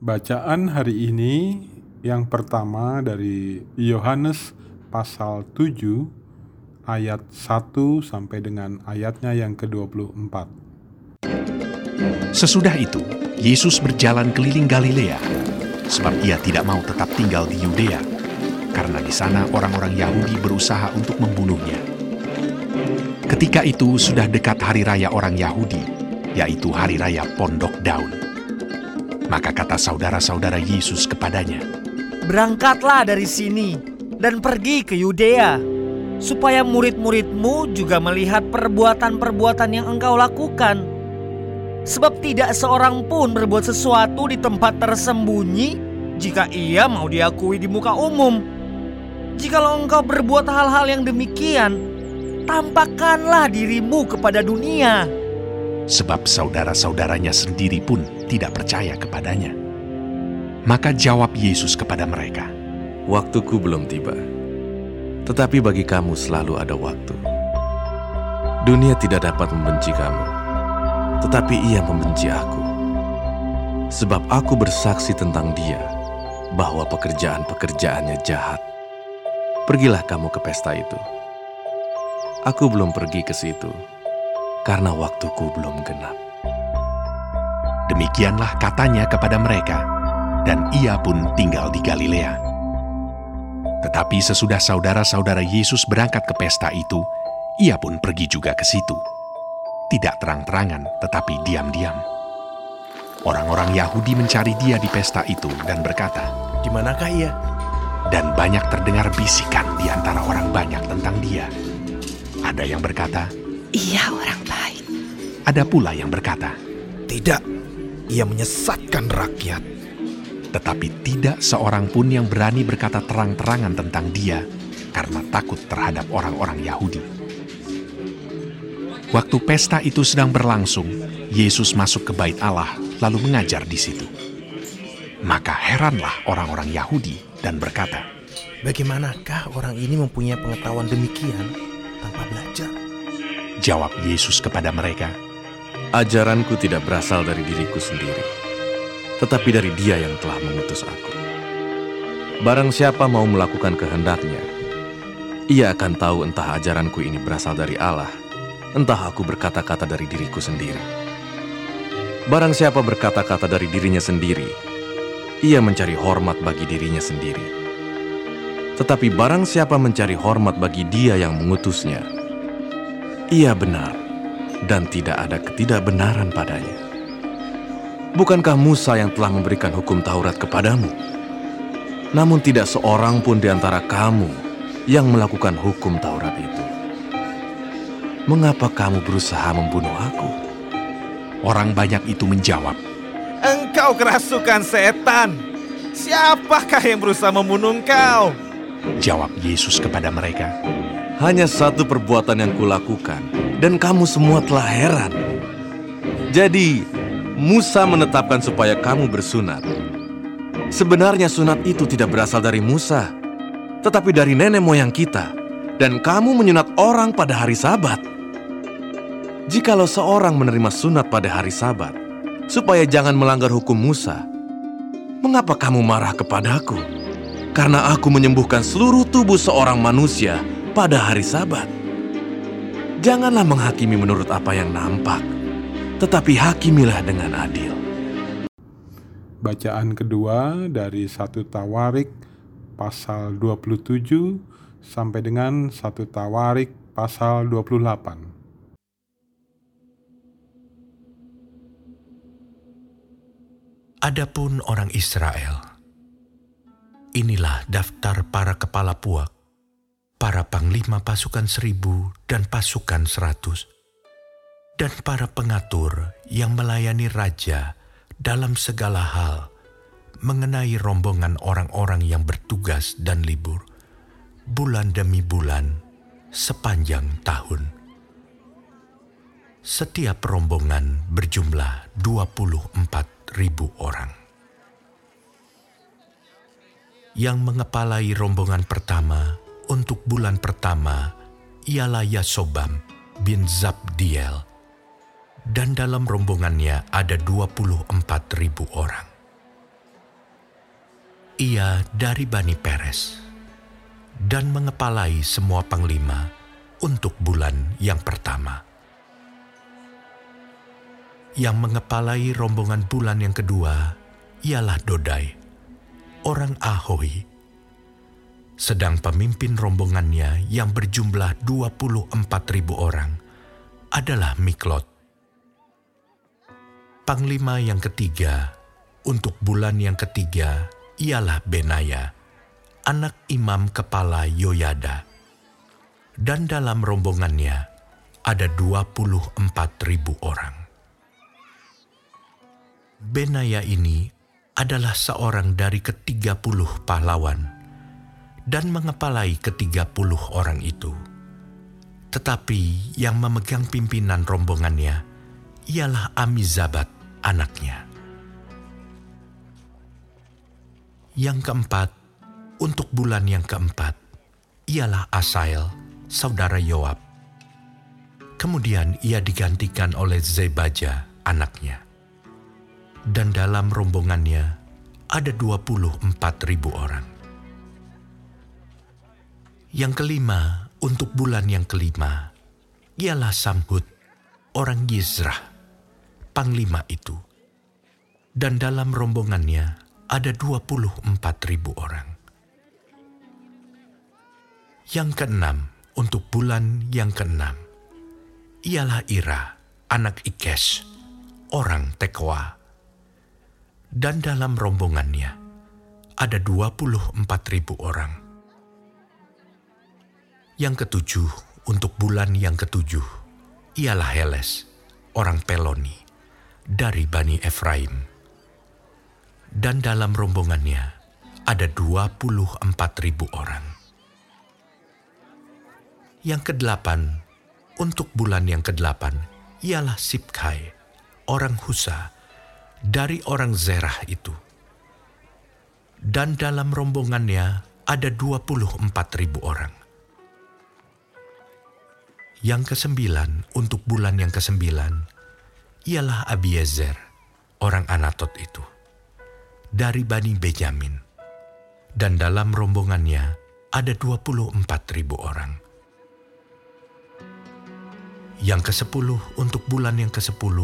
Bacaan hari ini yang pertama dari Yohanes pasal 7 ayat 1 sampai dengan ayatnya yang ke-24. Sesudah itu, Yesus berjalan keliling Galilea, sebab ia tidak mau tetap tinggal di Yudea, karena di sana orang-orang Yahudi berusaha untuk membunuhnya. Ketika itu sudah dekat hari raya orang Yahudi, yaitu hari raya Pondok Daun. Maka kata saudara-saudara Yesus kepadanya, Berangkatlah dari sini dan pergi ke Yudea, supaya murid-muridmu juga melihat perbuatan-perbuatan yang engkau lakukan. Sebab tidak seorang pun berbuat sesuatu di tempat tersembunyi jika ia mau diakui di muka umum. Jikalau engkau berbuat hal-hal yang demikian, tampakkanlah dirimu kepada dunia. sebab saudara-saudaranya sendiri pun tidak percaya kepadanya. Maka jawab Yesus kepada mereka, Waktuku belum tiba, tetapi bagi kamu selalu ada waktu. Dunia tidak dapat membenci kamu, tetapi ia membenci aku. Sebab aku bersaksi tentang dia bahwa pekerjaan-pekerjaannya jahat. Pergilah kamu ke pesta itu. Aku belum pergi ke situ, karena waktuku belum genap. Demikianlah katanya kepada mereka, dan ia pun tinggal di Galilea. Tetapi sesudah saudara-saudara Yesus berangkat ke pesta itu, ia pun pergi juga ke situ. Tidak terang-terangan, tetapi diam-diam. Orang-orang Yahudi mencari dia di pesta itu dan berkata, Di manakah ia? dan banyak terdengar bisikan di antara orang banyak tentang dia. Ada yang berkata, Ia orang baik. ada pula yang berkata, Tidak, ia menyesatkan rakyat. tetapi tidak seorang pun yang berani berkata terang-terangan tentang dia karena takut terhadap orang-orang Yahudi. Waktu pesta itu sedang berlangsung, Yesus masuk ke bait Allah lalu mengajar di situ. Maka heranlah orang-orang Yahudi dan berkata, Bagaimanakah orang ini mempunyai pengetahuan demikian tanpa belajar? jawab Yesus kepada mereka, Ajaranku tidak berasal dari diriku sendiri, tetapi dari Dia yang telah mengutus aku. Barang siapa mau melakukan kehendaknya, ia akan tahu entah ajaranku ini berasal dari Allah, entah aku berkata-kata dari diriku sendiri. Barang siapa berkata-kata dari dirinya sendiri, ia mencari hormat bagi dirinya sendiri. Tetapi barang siapa mencari hormat bagi dia yang mengutusnya, ia benar dan tidak ada ketidakbenaran padanya. Bukankah Musa yang telah memberikan hukum Taurat kepadamu? Namun tidak seorang pun di antara kamu yang melakukan hukum Taurat itu. Mengapa kamu berusaha membunuh aku? orang banyak itu menjawab, Engkau kerasukan setan. Siapakah yang berusaha membunuh engkau? jawab Yesus kepada mereka, Hanya satu perbuatan yang kulakukan, dan kamu semua telah heran. Jadi, Musa menetapkan supaya kamu bersunat. Sebenarnya sunat itu tidak berasal dari Musa, tetapi dari nenek moyang kita. Dan kamu menyunat orang pada hari sabat. Jikalau seorang menerima sunat pada hari sabat, supaya jangan melanggar hukum Musa, mengapa kamu marah kepadaku? Karena aku menyembuhkan seluruh tubuh seorang manusia pada hari Sabat. Janganlah menghakimi menurut apa yang nampak, tetapi hakimilah dengan adil. Bacaan kedua dari satu Tawarik pasal 27 sampai dengan satu Tawarik pasal 28. Adapun orang Israel, inilah daftar para kepala puak, para panglima pasukan seribu dan pasukan seratus, dan para pengatur yang melayani raja dalam segala hal mengenai rombongan orang-orang yang bertugas dan libur, bulan demi bulan, sepanjang tahun. Setiap rombongan berjumlah 24 ribu orang. Yang mengepalai rombongan pertama untuk bulan pertama ialah Yasobam bin Zabdiel. Dan dalam rombongannya ada 24 ribu orang. ia dari Bani Peres dan mengepalai semua panglima untuk bulan yang pertama. Yang mengepalai rombongan bulan yang kedua ialah Dodai, orang Ahoi. Sedang pemimpin rombongannya yang berjumlah 24 ribu orang adalah Miklot. Panglima yang ketiga untuk bulan yang ketiga ialah Benaya, anak imam kepala Yoyada. Dan dalam rombongannya ada 24 ribu orang. Benaya ini adalah seorang dari ketiga puluh pahlawan dan mengepalai ketiga puluh orang itu. Tetapi yang memegang pimpinan rombongannya ialah Amizabat anaknya. Yang keempat, untuk bulan yang keempat, ialah Asael, saudara Yoab. Kemudian ia digantikan oleh Zebaja, anaknya. Dan dalam rombongannya ada 24 ribu orang. Yang kelima, untuk bulan yang kelima, ialah Samhut, orang Yizrah, panglima itu. Dan dalam rombongannya ada 24 ribu orang. Yang keenam, untuk bulan yang keenam, ialah Ira, anak Ikes, orang Tekoa. Dan dalam rombongannya ada 24 ribu orang. Yang ketujuh, untuk bulan yang ketujuh, ialah Heles, orang Peloni, dari Bani Efraim dan dalam rombongannya ada 24 ribu orang. Yang kedelapan, untuk bulan yang kedelapan, ialah Sipkai, orang Husa, dari orang Zerah itu. Dan dalam rombongannya ada 24 ribu orang. Yang kesembilan, untuk bulan yang kesembilan, ialah Abiezer, orang Anatot itu dari Bani Benyamin. Dan dalam rombongannya ada 24 ribu orang. Yang ke-10 untuk bulan yang ke-10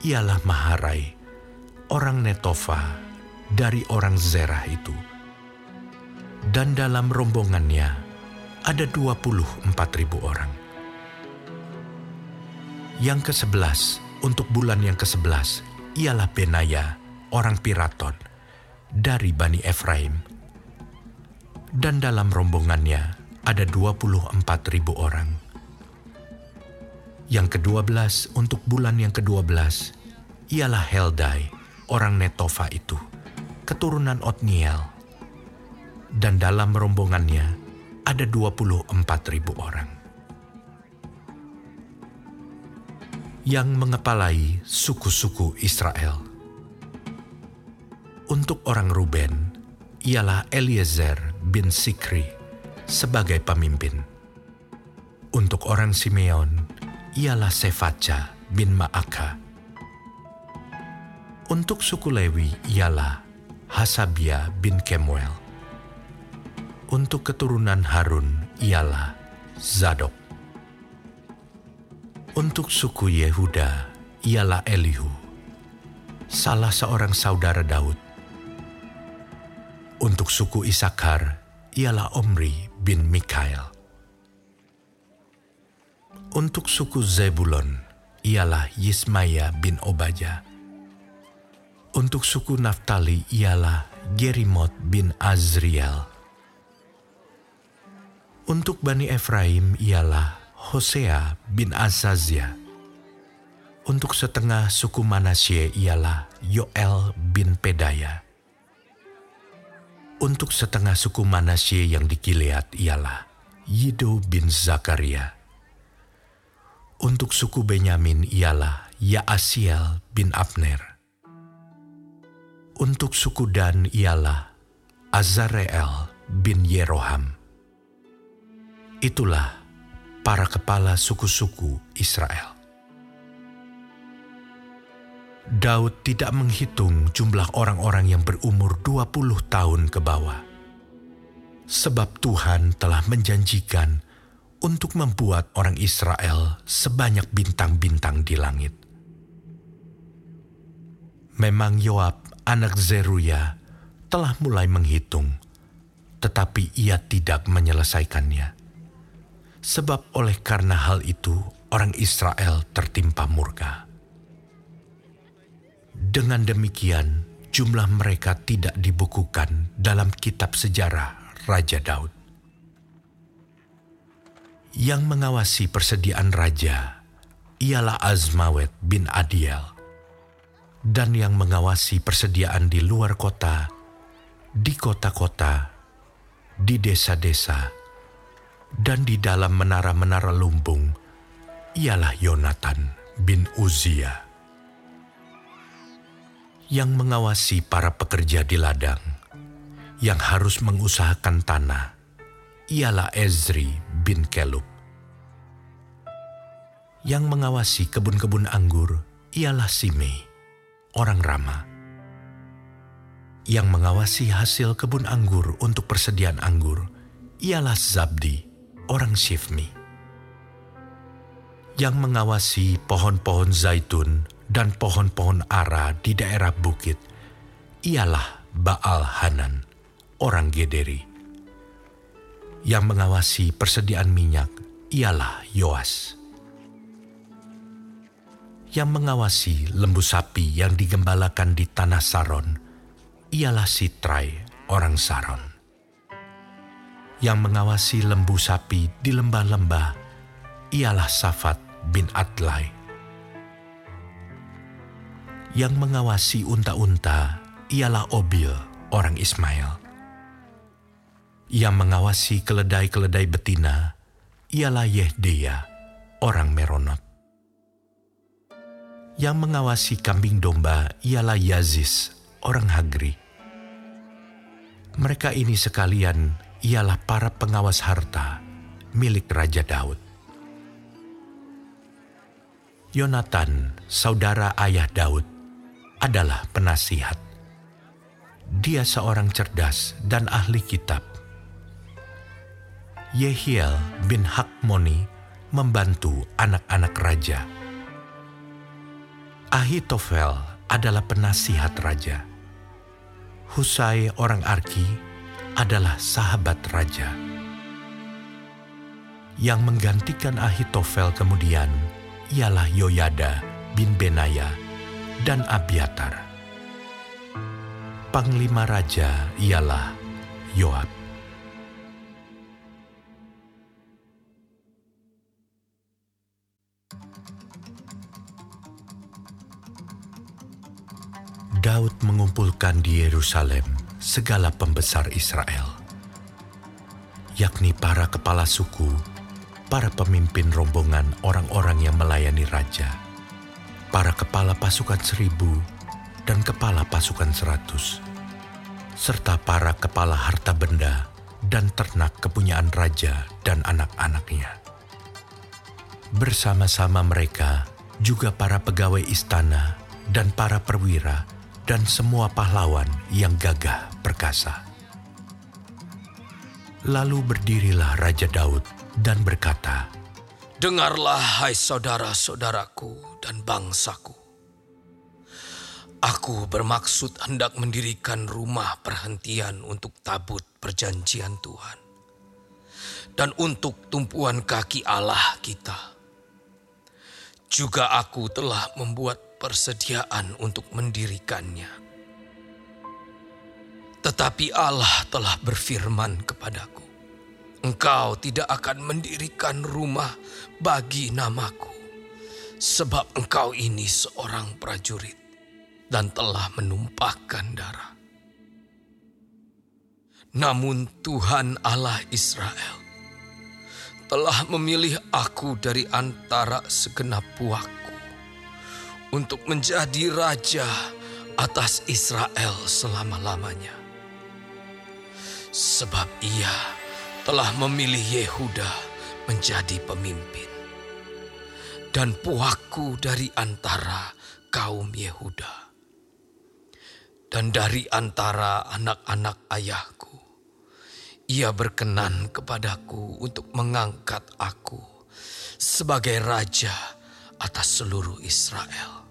ialah Maharai, orang Netofa dari orang Zerah itu. Dan dalam rombongannya ada 24 ribu orang. Yang ke-11 untuk bulan yang ke-11 ialah Benaya, orang Piraton dari Bani Efraim. Dan dalam rombongannya ada 24 ribu orang. Yang kedua belas untuk bulan yang kedua belas ialah Heldai, orang Netofa itu, keturunan Otniel. Dan dalam rombongannya ada 24 ribu orang. Yang mengepalai suku-suku Israel untuk orang Ruben, ialah Eliezer bin Sikri sebagai pemimpin. Untuk orang Simeon, ialah Sefaca bin Maaka. Untuk suku Lewi ialah Hasabia bin Kemuel. Untuk keturunan Harun ialah Zadok. Untuk suku Yehuda ialah Elihu, salah seorang saudara Daud untuk suku Isakar ialah Omri bin Mikael. Untuk suku Zebulon ialah Yismaya bin Obaja. Untuk suku Naftali ialah Gerimot bin Azriel. Untuk Bani Efraim ialah Hosea bin Azazia. Untuk setengah suku Manasye ialah Yoel bin Pedaya untuk setengah suku Manasye yang di Gilead ialah Yido bin Zakaria. Untuk suku Benyamin ialah Yaasiel bin Abner. Untuk suku Dan ialah Azareel bin Yeroham. Itulah para kepala suku-suku Israel. Daud tidak menghitung jumlah orang-orang yang berumur 20 tahun ke bawah. Sebab Tuhan telah menjanjikan untuk membuat orang Israel sebanyak bintang-bintang di langit. Memang Yoab, anak Zeruya, telah mulai menghitung, tetapi ia tidak menyelesaikannya. Sebab oleh karena hal itu, orang Israel tertimpa murka. Dengan demikian, jumlah mereka tidak dibukukan dalam kitab sejarah Raja Daud. Yang mengawasi persediaan raja ialah Azmawet bin Adiel dan yang mengawasi persediaan di luar kota, di kota-kota, di desa-desa, dan di dalam menara-menara lumbung, ialah Yonatan bin Uzia. Yang mengawasi para pekerja di ladang, yang harus mengusahakan tanah, ialah Ezri bin Kelub. Yang mengawasi kebun-kebun anggur, ialah Simei orang Rama. Yang mengawasi hasil kebun anggur untuk persediaan anggur ialah Zabdi, orang Shifmi. Yang mengawasi pohon-pohon zaitun dan pohon-pohon ara di daerah bukit ialah Baal Hanan, orang Gederi. Yang mengawasi persediaan minyak ialah Yoas yang mengawasi lembu sapi yang digembalakan di tanah Saron ialah Sitrai, orang Saron. Yang mengawasi lembu sapi di lembah-lembah ialah Safat bin Adlai. Yang mengawasi unta-unta ialah Obil, orang Ismail. Yang mengawasi keledai-keledai betina ialah Yehdeya, orang Meronot. Yang mengawasi kambing domba ialah Yazis, orang Hagri. Mereka ini sekalian ialah para pengawas harta milik Raja Daud. Yonatan, saudara ayah Daud, adalah penasihat. Dia seorang cerdas dan ahli kitab. Yehiel bin Hakmoni membantu anak-anak raja Ahitofel adalah penasihat raja. Husai orang Arki adalah sahabat raja. Yang menggantikan Ahitofel kemudian ialah Yoyada bin Benaya dan Abiatar. Panglima raja ialah Yoab. Daud mengumpulkan di Yerusalem segala pembesar Israel, yakni para kepala suku, para pemimpin rombongan orang-orang yang melayani raja, para kepala pasukan seribu, dan kepala pasukan seratus, serta para kepala harta benda dan ternak kepunyaan raja dan anak-anaknya. Bersama-sama mereka juga para pegawai istana dan para perwira dan semua pahlawan yang gagah perkasa. Lalu berdirilah Raja Daud dan berkata, Dengarlah hai saudara-saudaraku dan bangsaku. Aku bermaksud hendak mendirikan rumah perhentian untuk tabut perjanjian Tuhan. Dan untuk tumpuan kaki Allah kita. Juga aku telah membuat persediaan untuk mendirikannya. Tetapi Allah telah berfirman kepadaku, Engkau tidak akan mendirikan rumah bagi namaku, sebab engkau ini seorang prajurit dan telah menumpahkan darah. Namun Tuhan Allah Israel telah memilih aku dari antara segenap puakku untuk menjadi raja atas Israel selama-lamanya. Sebab ia telah memilih Yehuda menjadi pemimpin. Dan puakku dari antara kaum Yehuda. Dan dari antara anak-anak ayahku, ia berkenan kepadaku untuk mengangkat aku sebagai raja atas seluruh Israel.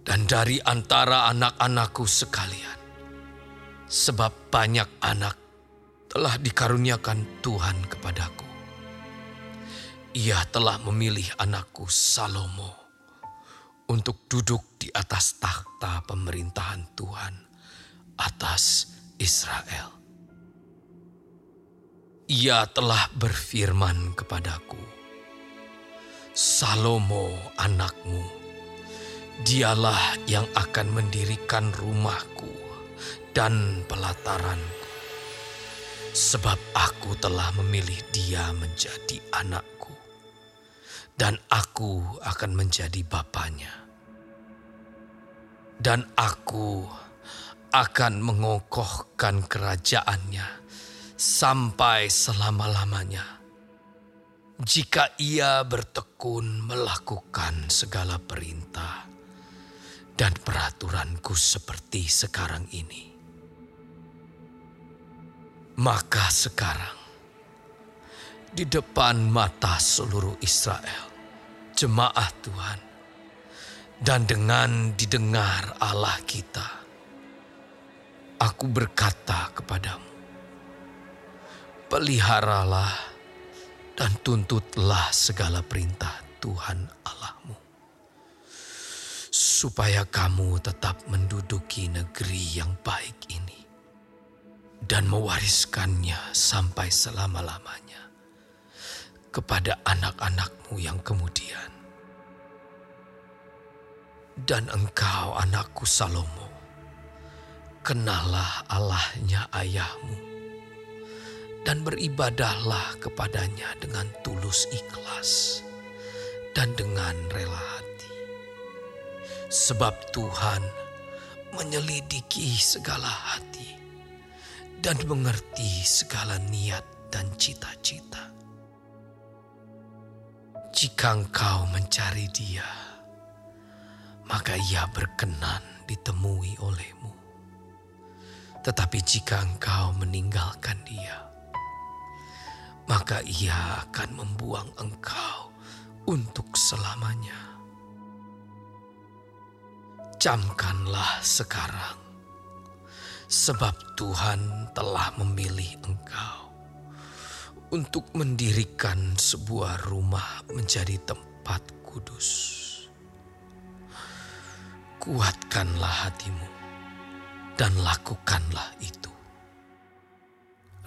Dan dari antara anak-anakku sekalian, sebab banyak anak telah dikaruniakan Tuhan kepadaku. Ia telah memilih anakku Salomo untuk duduk di atas takhta pemerintahan Tuhan atas Israel. Ia telah berfirman kepadaku, Salomo anakmu, dialah yang akan mendirikan rumahku dan pelataranku. Sebab aku telah memilih dia menjadi anakku, dan aku akan menjadi bapaknya. Dan aku akan mengokohkan kerajaannya sampai selama-lamanya. Jika ia bertekun melakukan segala perintah dan peraturanku seperti sekarang ini. Maka sekarang, di depan mata seluruh Israel, jemaah Tuhan, dan dengan didengar Allah kita, aku berkata kepadamu, peliharalah dan tuntutlah segala perintah Tuhan Allahmu, supaya kamu tetap menduduki negeri yang baik ini dan mewariskannya sampai selama-lamanya kepada anak-anakmu yang kemudian. Dan engkau anakku Salomo, kenalah Allahnya ayahmu dan beribadahlah kepadanya dengan tulus ikhlas dan dengan rela. Sebab Tuhan menyelidiki segala hati dan mengerti segala niat dan cita-cita. Jika engkau mencari dia, maka ia berkenan ditemui olehmu. Tetapi jika engkau meninggalkan dia, maka ia akan membuang engkau untuk selamanya. Camkanlah sekarang sebab Tuhan telah memilih engkau untuk mendirikan sebuah rumah menjadi tempat kudus. Kuatkanlah hatimu dan lakukanlah itu.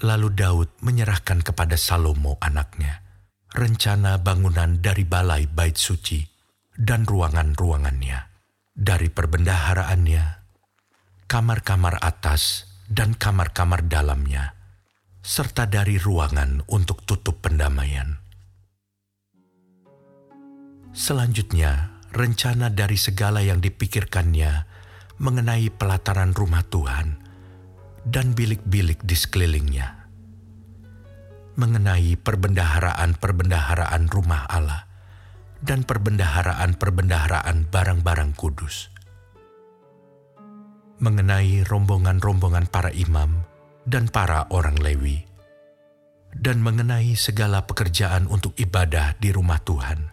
Lalu Daud menyerahkan kepada Salomo anaknya rencana bangunan dari balai bait suci dan ruangan-ruangannya, dari perbendaharaannya kamar-kamar atas dan kamar-kamar dalamnya, serta dari ruangan untuk tutup pendamaian. Selanjutnya, rencana dari segala yang dipikirkannya mengenai pelataran rumah Tuhan dan bilik-bilik di sekelilingnya, mengenai perbendaharaan-perbendaharaan rumah Allah dan perbendaharaan-perbendaharaan barang-barang kudus mengenai rombongan-rombongan para imam dan para orang Lewi, dan mengenai segala pekerjaan untuk ibadah di rumah Tuhan,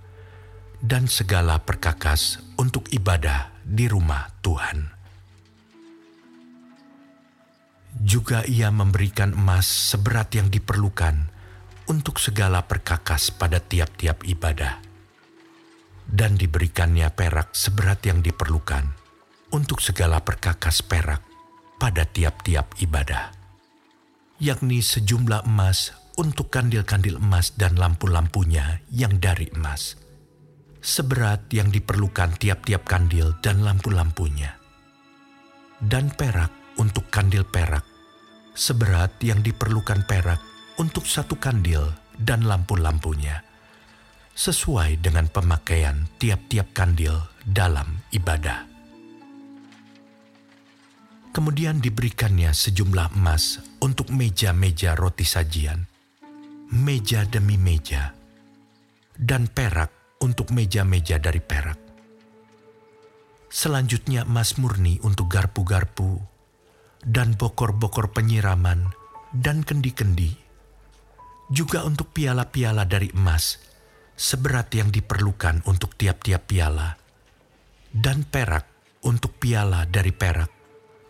dan segala perkakas untuk ibadah di rumah Tuhan. Juga ia memberikan emas seberat yang diperlukan untuk segala perkakas pada tiap-tiap ibadah, dan diberikannya perak seberat yang diperlukan untuk segala perkakas perak pada tiap-tiap ibadah, yakni sejumlah emas untuk kandil-kandil emas dan lampu-lampunya yang dari emas, seberat yang diperlukan tiap-tiap kandil dan lampu-lampunya, dan perak untuk kandil perak, seberat yang diperlukan perak untuk satu kandil dan lampu-lampunya, sesuai dengan pemakaian tiap-tiap kandil dalam ibadah. Kemudian diberikannya sejumlah emas untuk meja-meja roti sajian, meja demi meja, dan perak untuk meja-meja dari perak. Selanjutnya emas murni untuk garpu-garpu dan bokor-bokor penyiraman dan kendi-kendi. Juga untuk piala-piala dari emas seberat yang diperlukan untuk tiap-tiap piala dan perak untuk piala dari perak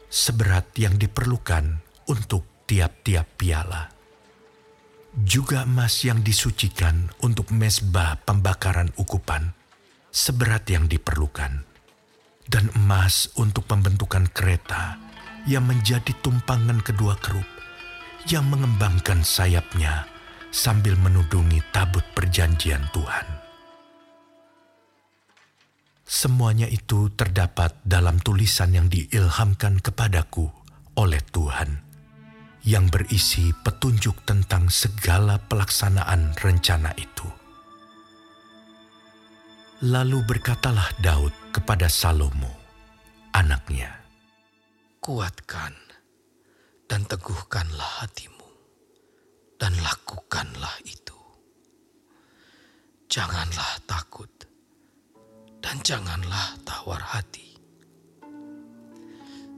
seberat yang diperlukan untuk tiap-tiap piala. Juga emas yang disucikan untuk mesbah pembakaran ukupan seberat yang diperlukan dan emas untuk pembentukan kereta yang menjadi tumpangan kedua kerup yang mengembangkan sayapnya sambil menudungi tabut perjanjian Tuhan. Semuanya itu terdapat dalam tulisan yang diilhamkan kepadaku oleh Tuhan, yang berisi petunjuk tentang segala pelaksanaan rencana itu. Lalu berkatalah Daud kepada Salomo, anaknya, Kuatkan dan teguhkanlah hatimu, dan lakukanlah itu. Janganlah takut, dan janganlah tawar hati.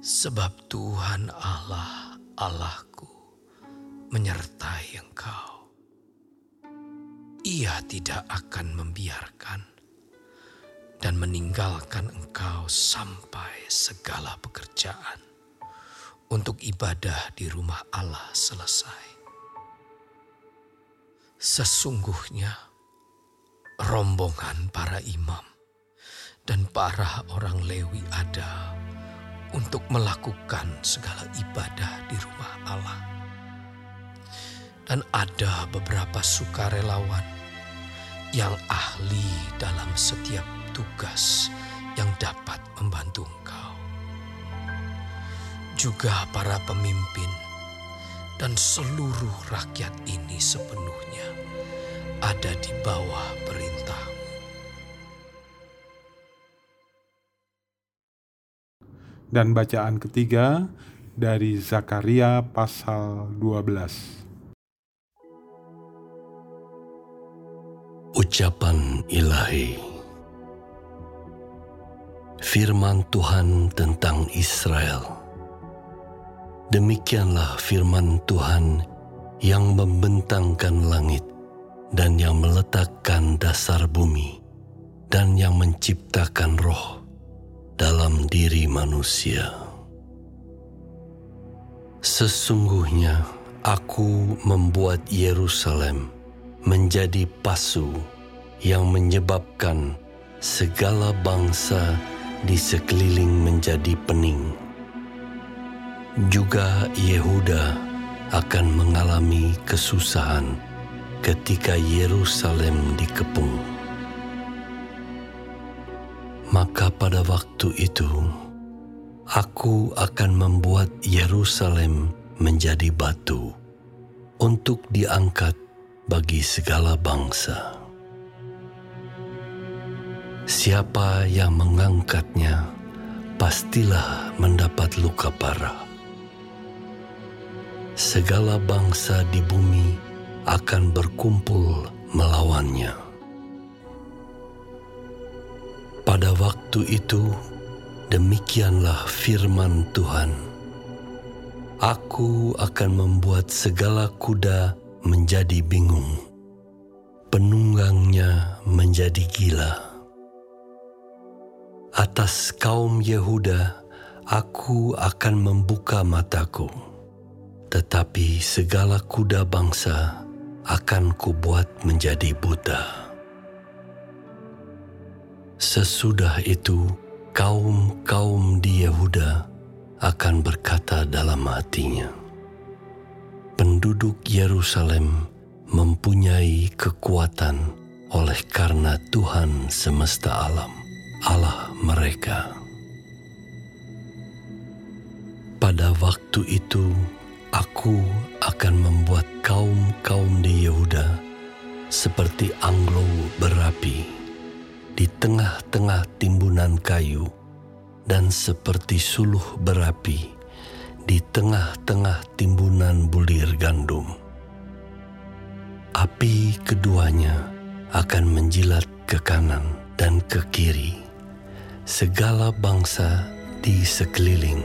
Sebab Tuhan Allah, Allahku, menyertai engkau. Ia tidak akan membiarkan dan meninggalkan engkau sampai segala pekerjaan untuk ibadah di rumah Allah selesai. Sesungguhnya rombongan para imam dan para orang Lewi ada untuk melakukan segala ibadah di rumah Allah. Dan ada beberapa sukarelawan yang ahli dalam setiap tugas yang dapat membantu engkau. Juga para pemimpin dan seluruh rakyat ini sepenuhnya ada di bawah Dan bacaan ketiga dari Zakaria pasal 12. Ucapan Ilahi. Firman Tuhan tentang Israel. Demikianlah firman Tuhan yang membentangkan langit dan yang meletakkan dasar bumi dan yang menciptakan roh dalam diri manusia. Sesungguhnya aku membuat Yerusalem menjadi pasu yang menyebabkan segala bangsa di sekeliling menjadi pening. Juga Yehuda akan mengalami kesusahan ketika Yerusalem dikepung. Maka pada waktu itu, aku akan membuat Yerusalem menjadi batu untuk diangkat bagi segala bangsa. Siapa yang mengangkatnya pastilah mendapat luka parah. Segala bangsa di bumi akan berkumpul melawannya. Pada waktu itu, demikianlah firman Tuhan. Aku akan membuat segala kuda menjadi bingung, penunggangnya menjadi gila. Atas kaum Yehuda, aku akan membuka mataku, tetapi segala kuda bangsa akan kubuat menjadi buta. Sesudah itu, kaum-kaum di Yehuda akan berkata dalam hatinya, penduduk Yerusalem mempunyai kekuatan oleh karena Tuhan semesta alam, Allah mereka. Pada waktu itu, aku akan membuat kaum-kaum di Yehuda seperti anglo berapi di tengah-tengah timbunan kayu dan seperti suluh berapi di tengah-tengah timbunan bulir gandum. Api keduanya akan menjilat ke kanan dan ke kiri segala bangsa di sekeliling.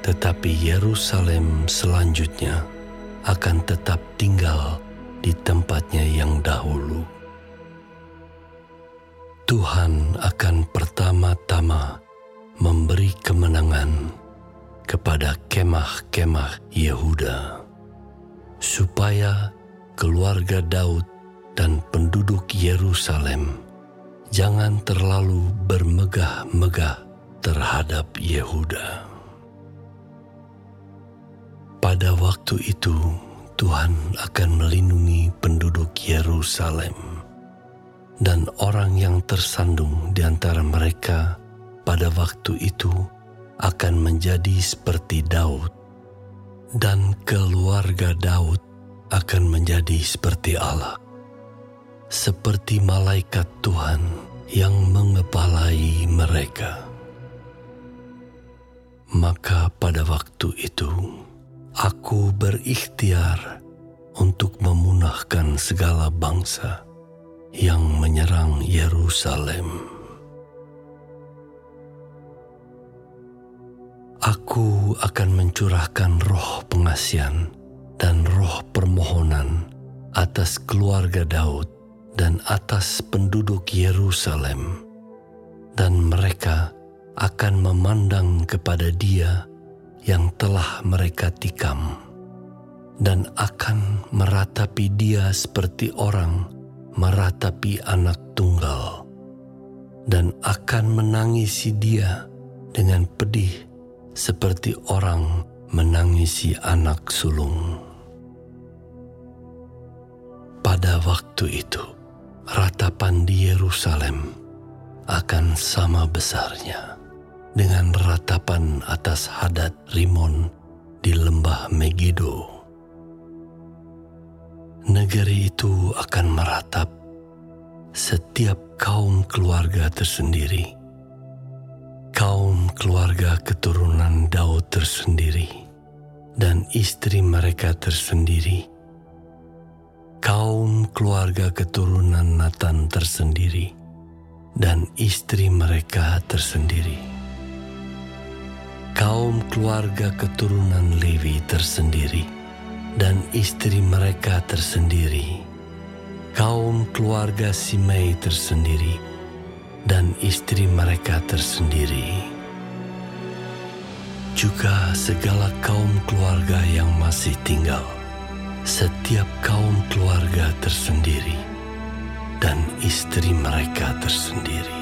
Tetapi Yerusalem selanjutnya akan tetap tinggal di tempatnya yang dahulu. Tuhan akan pertama-tama memberi kemenangan kepada kemah-kemah Yehuda, supaya keluarga Daud dan penduduk Yerusalem jangan terlalu bermegah-megah terhadap Yehuda. Pada waktu itu, Tuhan akan melindungi penduduk Yerusalem, dan orang yang tersandung di antara mereka pada waktu itu akan menjadi seperti Daud, dan keluarga Daud akan menjadi seperti Allah seperti malaikat Tuhan yang mengepalai mereka. Maka pada waktu itu, aku berikhtiar untuk memunahkan segala bangsa yang menyerang Yerusalem. Aku akan mencurahkan roh pengasihan dan roh permohonan atas keluarga Daud dan atas penduduk Yerusalem, dan mereka akan memandang kepada Dia yang telah mereka tikam, dan akan meratapi Dia seperti orang meratapi anak tunggal, dan akan menangisi Dia dengan pedih seperti orang menangisi anak sulung. Pada waktu itu, ratapan di Yerusalem akan sama besarnya dengan ratapan atas Hadad Rimon di lembah Megiddo. Negeri itu akan meratap setiap kaum keluarga tersendiri, kaum keluarga keturunan Daud tersendiri, dan istri mereka tersendiri. Kaum keluarga keturunan Nathan tersendiri dan istri mereka tersendiri. Kaum keluarga keturunan Lewi tersendiri dan istri mereka tersendiri. Kaum keluarga Simei tersendiri dan istri mereka tersendiri. Juga segala kaum keluarga yang masih tinggal setiap kaum keluarga tersendiri dan istri mereka tersendiri.